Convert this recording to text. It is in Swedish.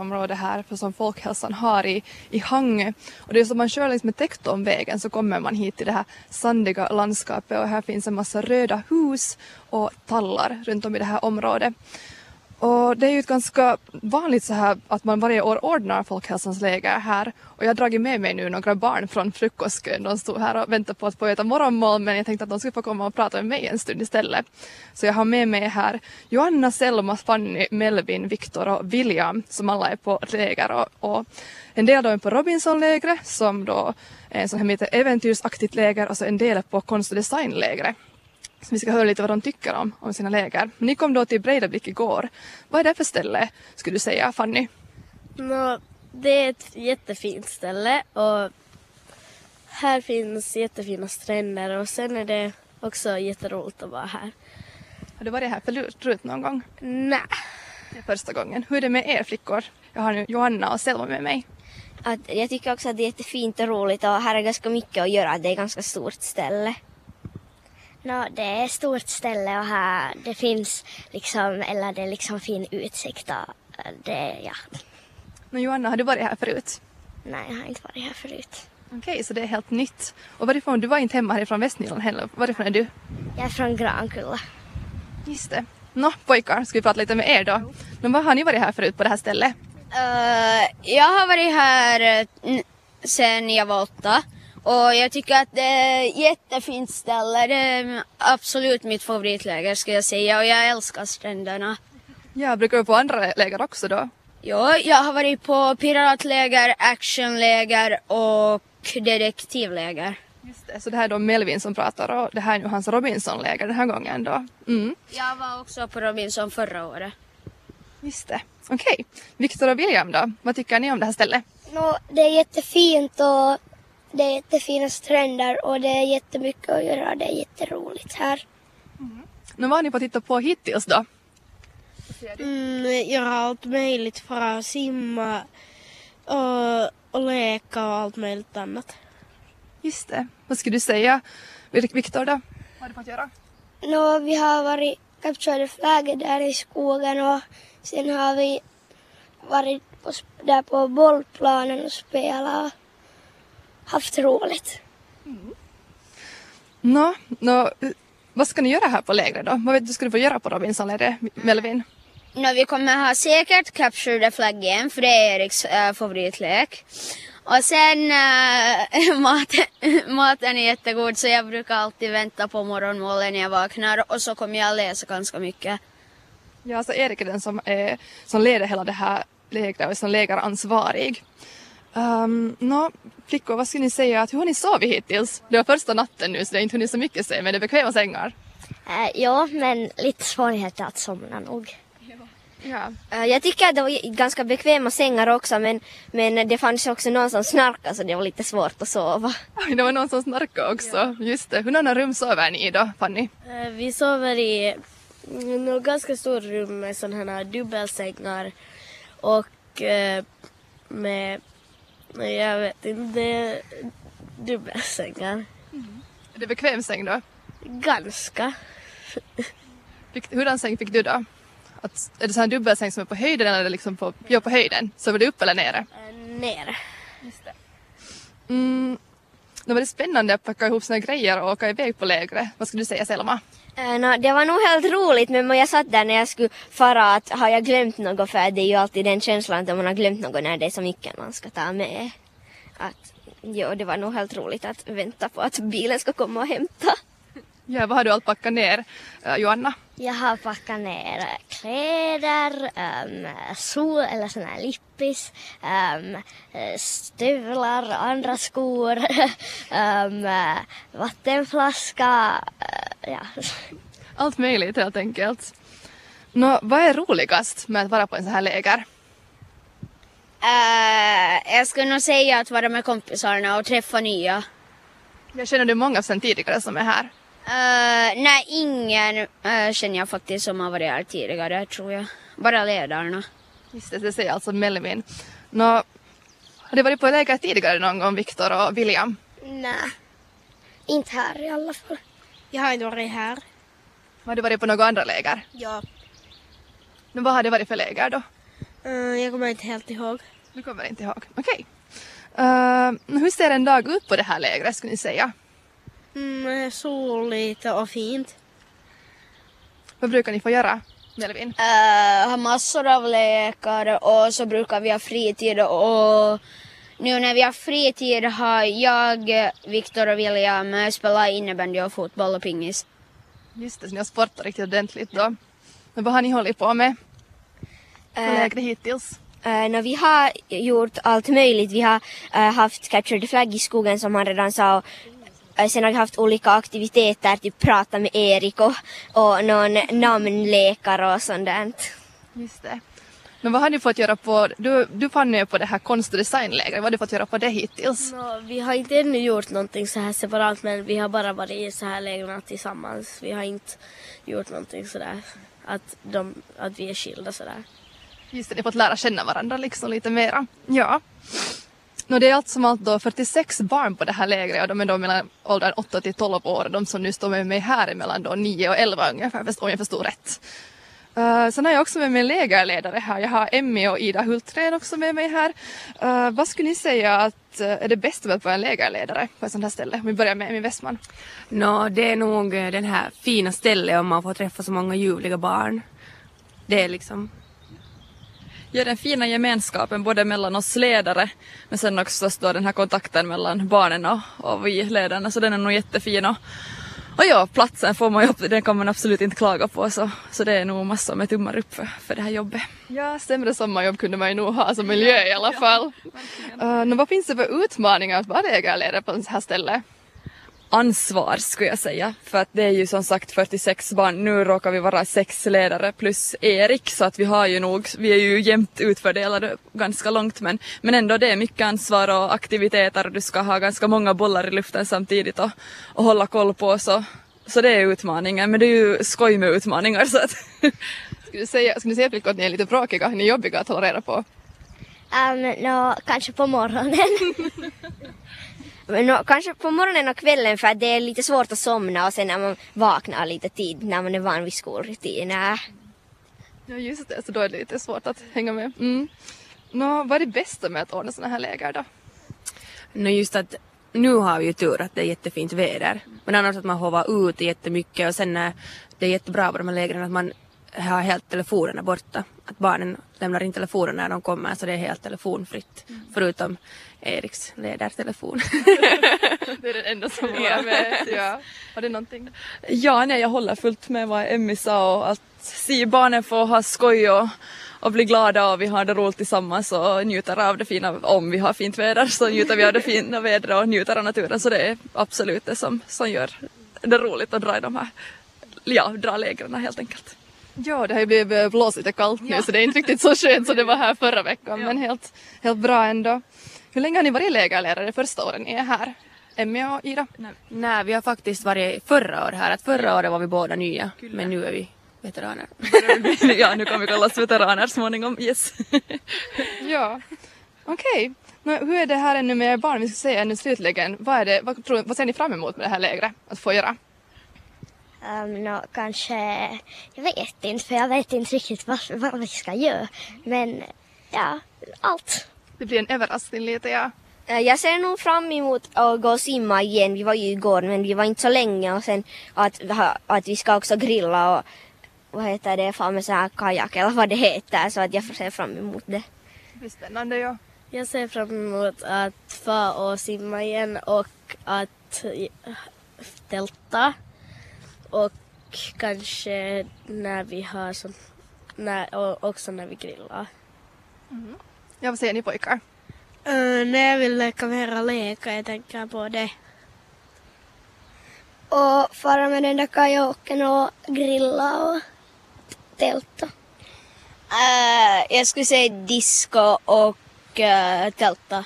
område här för som folkhälsan har i, i Hangö. Och det är som man kör längs med Tektonvägen så kommer man hit till det här sandiga landskapet och här finns en massa röda hus och tallar runt om i det här området. Och det är ju ett ganska vanligt så här att man varje år ordnar Folkhälsans läger här. Och jag har dragit med mig nu några barn från frukostkön. De stod här och väntade på att få äta morgonmål men jag tänkte att de skulle få komma och prata med mig en stund istället. Så jag har med mig här Johanna, Selma, Fanny, Melvin, Viktor och William som alla är på läger. Och, och en del då är på Robinsonlägret som då är en sån här äventyrsaktigt läger och så en del är på konst och designlägret. Så vi ska höra lite vad de tycker om, om sina läger. Ni kom då till Breidablick igår. Vad är det för ställe skulle du säga Fanny? No, det är ett jättefint ställe och här finns jättefina stränder och sen är det också jätteroligt att vara här. Har du varit här förut någon gång? Nej. Det är första gången. Hur är det med er flickor? Jag har nu Johanna och Selma med mig. Att jag tycker också att det är jättefint och roligt och här är ganska mycket att göra. Det är ett ganska stort ställe. No, det är ett stort ställe och här det finns liksom, eller det är liksom fin utsikt och det, ja. Men Johanna, har du varit här förut? Nej, jag har inte varit här förut. Okej, okay, så det är helt nytt. Och varifrån, du var inte hemma härifrån Västnyland heller. Varifrån är du? Jag är från Grankulla. Just det. Nå, pojkar, ska vi prata lite med er då? Men vad har ni varit här förut på det här stället? Uh, jag har varit här uh, sen jag var åtta. Och jag tycker att det är ett jättefint ställe. Det är absolut mitt favoritläger ska jag säga och jag älskar stränderna. Ja, brukar du på andra läger också då? Ja, jag har varit på piratläger, actionläger och detektivläger. Just det, så det här är då Melvin som pratar och det här är nu hans Robinson-läger den här gången då? Mm. Jag var också på Robinson förra året. Just det, okej. Okay. Viktor och William då, vad tycker ni om det här stället? No, det är jättefint och det är jättefina stränder och det är jättemycket att göra. Det är jätteroligt här. Mm. Men vad har ni fått titta på hittills då? Mm, göra allt möjligt, fara simma och, och leka och allt möjligt annat. Just det. Vad skulle du säga, Viktor då? Vad har du fått göra? No, vi har varit capturade flagger där i skogen och sen har vi varit på, där på bollplanen och spelat haft roligt. Mm. Nå, no, vad ska ni göra här på lägret då? Vad vet du ska du få göra på Robinsonlägret, Melvin? No, vi kommer ha säkert Capture the Flag Game för det är Eriks äh, favoritlek. Och sen äh, maten, maten är jättegod så jag brukar alltid vänta på morgonmålen när jag vaknar och så kommer jag läsa ganska mycket. Ja, så Erik är den som, är, som leder hela det här lägret och som lägeransvarig. Um, no, flickor, vad skulle ni säga, att hur har ni sovit hittills? Det var första natten nu så det har inte hunnit så mycket se, men det är bekväma sängar? Uh, ja, men lite svårigheter att somna nog. Ja. Uh, jag tycker att det var ganska bekväma sängar också men, men det fanns också någon som snarkade så det var lite svårt att sova. det var någon som snarkade också, ja. just det. Hur många rum sover ni i då, Fanny? Uh, vi sover i något ganska stort rum med sådana här dubbelsängar och uh, med Nej, jag vet inte. Det är dubbelsängar. Mm. Är det bekväm säng då? Ganska. Fick, hurdan säng fick du då? Att, är det så här dubbelsäng som är på höjden eller liksom på, ja, på höjden? Sover du upp eller nere? Äh, nere. Just det. Mm, det var det spännande att packa ihop sina grejer och åka iväg på lägret. Vad skulle du säga Selma? Eh, uh, no, det var nog helt roligt men jag satt där när jag skulle fara att har jag glömt något för det är ju alltid den känslan att man har glömt något när det är så mycket man ska ta med. Att, jo, det var nog helt roligt att vänta på att bilen ska komma och hämta. Ja, vad har du allt packat ner, uh, Joanna? Jag har packat ner kläder, um, sol eller sån här lippis, um, stövlar, andra skor, um, vattenflaska, uh, ja. Allt möjligt helt enkelt. Nå, vad är roligast med att vara på en sån här läger? Uh, jag skulle nog säga att vara med kompisarna och träffa nya. Jag känner du många sen tidigare som är här? Uh, nej, ingen uh, känner jag faktiskt som har varit här tidigare tror jag. Bara ledarna. Just det, det säger alltså Melvin. Nå, har du varit på läger tidigare någon gång, Viktor och William? Nej, inte här i alla fall. Jag har inte varit här. Har du varit på några andra läger? Ja. Men vad har det varit för läger då? Eh, jag kommer inte helt ihåg. Du kommer inte ihåg. Okej. Eh, hur ser en dag ut på det här lägret skulle ni säga? Mm, soligt och fint. Vad brukar ni få göra? Melvin? Uh, har massor av lekar och så brukar vi ha fritid och nu när vi har fritid har jag, Viktor och William spelat innebandy och fotboll och pingis. Just det, så ni har sportat riktigt ordentligt då. Men vad har ni hållit på med på Eh, lägret hittills? Uh, no, vi har gjort allt möjligt. Vi har eh, haft Capture the Flag i skogen som han redan sa. Eh, sen har vi haft olika aktiviteter, typ prata med Erik och, och någon namnlekar och sånt där. Just det. Men vad har ni fått göra på, du, du fann ju på det här konst och designlägret, vad har du fått göra på det hittills? Nå, vi har inte ännu gjort någonting så här separat men vi har bara varit i så här lägren tillsammans. Vi har inte gjort någonting sådär att, de, att vi är skilda sådär. Just det, ni har fått lära känna varandra liksom lite mera. Ja. No, det är allt som allt då 46 barn på det här lägret och de är då mellan åldern 8 till 12 år. De som nu står med mig här är mellan då 9 och 11 ungefär, om jag förstår rätt. Uh, sen har jag också med mig en lägerledare här. Jag har Emmy och Ida Hultgren också med mig här. Uh, vad skulle ni säga att uh, är det bästa med att vara en lägerledare på ett sånt här ställe? Om vi börjar med Emmy Westman. No, det är nog den här fina stället om man får träffa så många ljuvliga barn. Det är liksom, Ja, den fina gemenskapen både mellan oss ledare men sen också då den här kontakten mellan barnen och, och vi ledarna så den är nog jättefin och, och ja, platsen får man ju, upp- den kan man absolut inte klaga på så, så det är nog massor med tummar upp för, för det här jobbet. Ja, sämre sommarjobb kunde man ju nog ha som miljö i alla fall. Uh, nå, vad finns det för utmaningar att vara lägerledare på sånt här ställe? Ansvar skulle jag säga. För att det är ju som sagt 46 barn. Nu råkar vi vara sex ledare plus Erik så att vi har ju nog, vi är ju jämnt utfördelade ganska långt men, men ändå det är mycket ansvar och aktiviteter och du ska ha ganska många bollar i luften samtidigt och, och hålla koll på så, så det är utmaningen men det är ju skoj med utmaningar så att Skulle du säga, skulle du säga flickor att ni är lite bråkiga, ni är jobbiga att hålla reda på? Um, no, kanske på morgonen. Men nå, kanske på morgonen och kvällen för att det är lite svårt att somna och sen när man vaknar lite tid när man är van vid skolrutiner. Ja just det, så då är det lite svårt att hänga med. Mm. Nå, vad är det bästa med att ordna sådana här läger då? nå just att nu har vi ju tur att det är jättefint väder. Men annars att man får vara ute jättemycket och sen är det är jättebra på de här lägren att man har helt telefonerna borta. Att barnen lämnar in telefonen när de kommer så det är helt telefonfritt. Förutom Eriks ledartelefon. Det är den enda som var med. Ja. Har du någonting? Ja, nej, jag håller fullt med vad Emmy sa och att se barnen få ha skoj och, och bli glada och vi har det roligt tillsammans och njuter av det fina, om vi har fint väder så njuter vi av det fina vädret och njuter av naturen så det är absolut det som, som gör det roligt att dra i de här, ja, dra lägren helt enkelt. Ja, det har ju blivit blåst lite kallt nu så det är inte riktigt så skönt som det var här förra veckan men helt, helt bra ändå. Hur länge har ni varit lägerledare första åren ni är här? Emmy och Ida? Nej, vi har faktiskt varit förra året här. Att förra året var vi båda nya. Men nu är vi veteraner. ja, nu kan vi kallas veteraner småningom, yes. Ja. Okej. Nå, hur är det här ännu med barn? Vi ska säga ännu slutligen. Vad, är det, vad, tror, vad ser ni fram emot med det här lägret att få göra? Um, nå, kanske, jag vet inte för jag vet inte riktigt vad, vad vi ska göra. Men ja, allt. Det blir en överraskning lite, ja. Eh, Jag ser nog fram emot att gå och simma igen. Vi var ju igår men vi var inte så länge och sen att, att vi ska också grilla och vad heter det, få med så här kajak eller vad det heter så att jag får se fram emot det. Det blir spännande, ja. Jag ser fram emot att få och simma igen och att eh, tälta. Och kanske när vi har sån, när, och också när vi grillar. Ja, vad säger ni pojkar? när jag vill leka mera leka, jag tänker på det. Och fara med den där kajaken och grilla och tälta. Eh, jag skulle säga disco och uh, tälta.